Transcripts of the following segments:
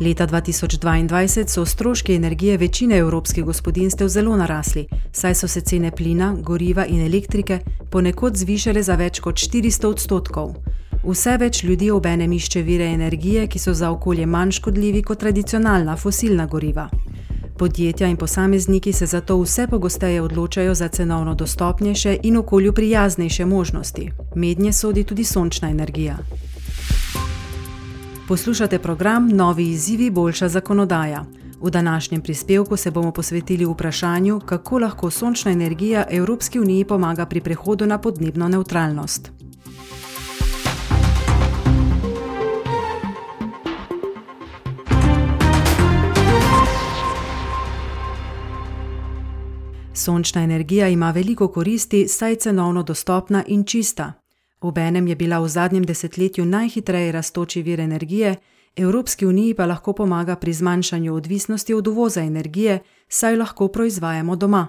Leta 2022 so stroški energije večine evropskih gospodinstev zelo narasli, saj so se cene plina, goriva in elektrike ponekod zvišale za več kot 400 odstotkov. Vse več ljudi obenem išče vire energije, ki so za okolje manj škodljivi kot tradicionalna fosilna goriva. Podjetja in posamezniki se zato vse pogosteje odločajo za cenovno dostopnejše in okolju prijaznejše možnosti. Mednje sodi tudi sončna energija. Poslušate program Novi izzivi, boljša zakonodaja. V današnjem prispevku se bomo posvetili vprašanju, kako lahko sončna energija Evropski uniji pomaga pri prehodu na podnebno neutralnost. Sončna energija ima veliko koristi, saj je cenovno dostopna in čista. Obenem je bila v zadnjem desetletju najhitreje raztoči vir energije, Evropski uniji pa lahko pomaga pri zmanjšanju odvisnosti od uvoza energije, saj lahko proizvajamo doma.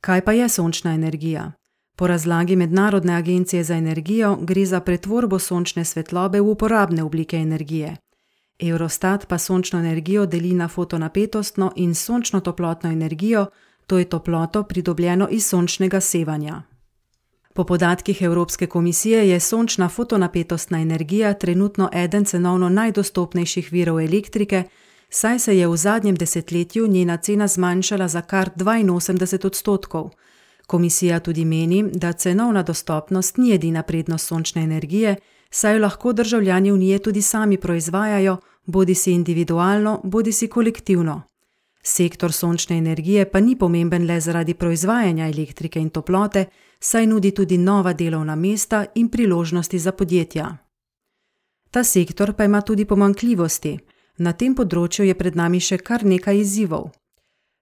Kaj pa je sončna energija? Po razlagi Mednarodne agencije za energijo gre za pretvorbo sončne svetlobe v uporabne oblike energije. Eurostat pa sončno energijo deli na fotonapetostno in sončno toplotno energijo, to je toploto pridobljeno iz sončnega sevanja. Po podatkih Evropske komisije je sončna fotonapetostna energija trenutno eden cenovno najdostopnejših virov elektrike, saj se je v zadnjem desetletju njena cena zmanjšala za kar 82 odstotkov. Komisija tudi meni, da cenovna dostopnost ni edina prednost sončne energije, saj jo lahko državljani unije tudi sami proizvajajo, bodi si individualno, bodi si kolektivno. Sektor sončne energije pa ni pomemben le zaradi proizvajanja elektrike in toplote, saj nudi tudi nova delovna mesta in priložnosti za podjetja. Ta sektor pa ima tudi pomankljivosti. Na tem področju je pred nami še kar nekaj izzivov.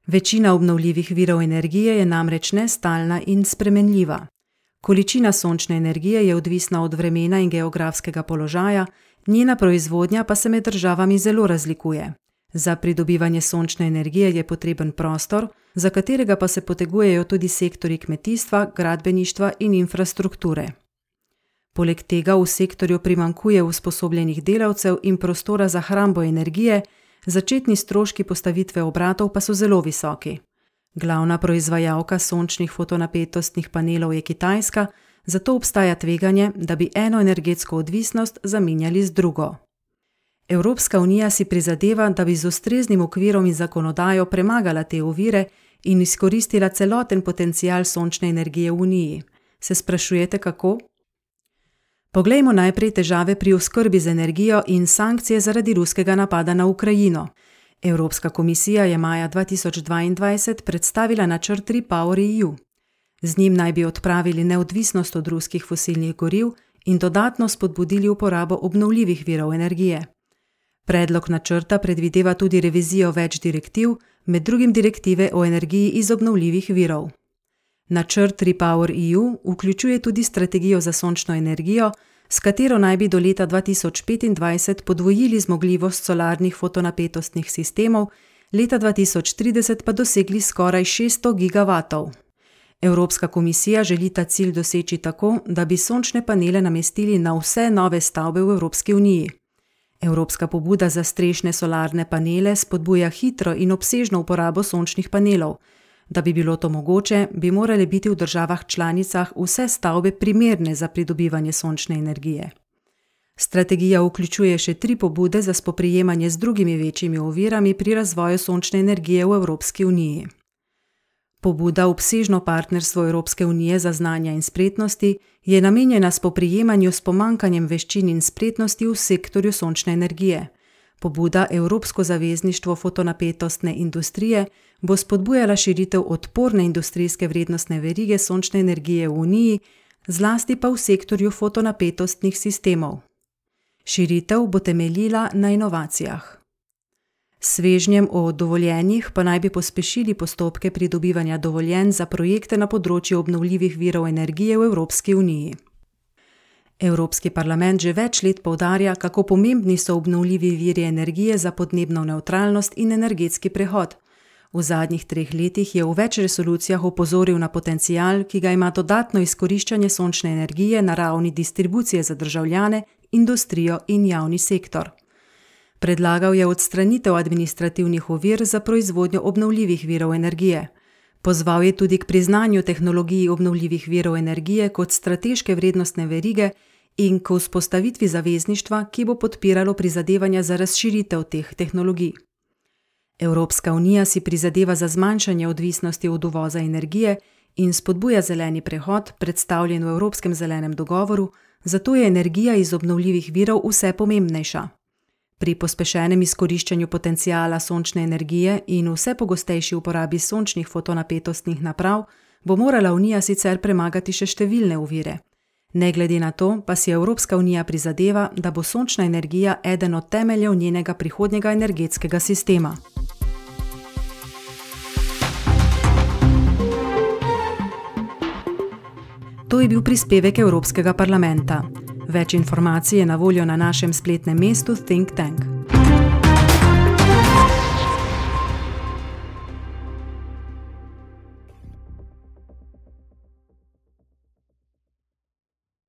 Večina obnovljivih virov energije je namreč nestalna in spremenljiva. Količina sončne energije je odvisna od vremena in geografskega položaja, njena proizvodnja pa se med državami zelo razlikuje. Za pridobivanje sončne energije je potreben prostor, za katerega pa se potegujejo tudi sektori kmetijstva, gradbeništva in infrastrukture. Poleg tega v sektorju primankuje usposobljenih delavcev in prostora za hrambo energije, začetni stroški postavitve obratov pa so zelo visoki. Glavna proizvajalka sončnih fotonapetostnih panelov je Kitajska, zato obstaja tveganje, da bi eno energetsko odvisnost zamenjali z drugo. Evropska unija si prizadeva, da bi z ustreznim okvirom in zakonodajo premagala te ovire in izkoristila celoten potencial sončne energije v uniji. Se sprašujete, kako? Poglejmo najprej težave pri oskrbi z energijo in sankcije zaradi ruskega napada na Ukrajino. Evropska komisija je maja 2022 predstavila načrt Repower EU. Z njim naj bi odpravili neodvisnost od ruskih fosilnih goriv in dodatno spodbudili uporabo obnovljivih virov energije. Predlog načrta predvideva tudi revizijo več direktiv, med drugim direktive o energiji iz obnovljivih virov. Načrt Repower EU vključuje tudi strategijo za sončno energijo, s katero naj bi do leta 2025 podvojili zmogljivost solarnih fotonapetostnih sistemov, leta 2030 pa dosegli skoraj 600 gigavatov. Evropska komisija želi ta cilj doseči tako, da bi sončne panele namestili na vse nove stavbe v Evropski uniji. Evropska pobuda za strešne solarne panele spodbuja hitro in obsežno uporabo sončnih panelov. Da bi bilo to mogoče, bi morale biti v državah članicah vse stavbe primerne za pridobivanje sončne energije. Strategija vključuje še tri pobude za spoprijemanje z drugimi večjimi ovirami pri razvoju sončne energije v Evropski uniji. Pobuda obsežno partnerstvo Evropske unije za znanja in spretnosti je namenjena spoprijemanju s pomankanjem veščin in spretnosti v sektorju sončne energije. Pobuda Evropsko zavezništvo fotonapetostne industrije bo spodbujala širitev odporne industrijske vrednostne verige sončne energije v Uniji, zlasti pa v sektorju fotonapetostnih sistemov. Širitev bo temeljila na inovacijah. Svežnjem o dovoljenjih pa naj bi pospešili postopke pridobivanja dovoljenj za projekte na področju obnovljivih virov energije v Evropski uniji. Evropski parlament že več let poudarja, kako pomembni so obnovljivi viri energije za podnebno neutralnost in energetski prehod. V zadnjih treh letih je v več resolucijah opozoril na potencial, ki ga ima dodatno izkoriščanje sončne energije na ravni distribucije za državljane, industrijo in javni sektor. Predlagal je odstranitev administrativnih ovir za proizvodnjo obnovljivih virov energije. Pozval je tudi k priznanju tehnologij obnovljivih virov energije kot strateške vrednostne verige in k vzpostavitvi zavezništva, ki bo podpiralo prizadevanja za razširitev teh tehnologij. Evropska unija si prizadeva za zmanjšanje odvisnosti od uvoza energije in spodbuja zeleni prehod, predstavljen v Evropskem zelenem dogovoru, zato je energija iz obnovljivih virov vse pomembnejša. Pri pospešenem izkoriščanju potencijala sončne energije in vse pogostejši uporabi sončnih fotonapetostnih naprav bo morala Unija sicer premagati še številne ovire. Ne glede na to, pa si Evropska unija prizadeva, da bo sončna energija eden od temeljev njenega prihodnjega energetskega sistema. To je bil prispevek Evropskega parlamenta. Več informacij je na voljo na našem spletnem mestu Think Tank.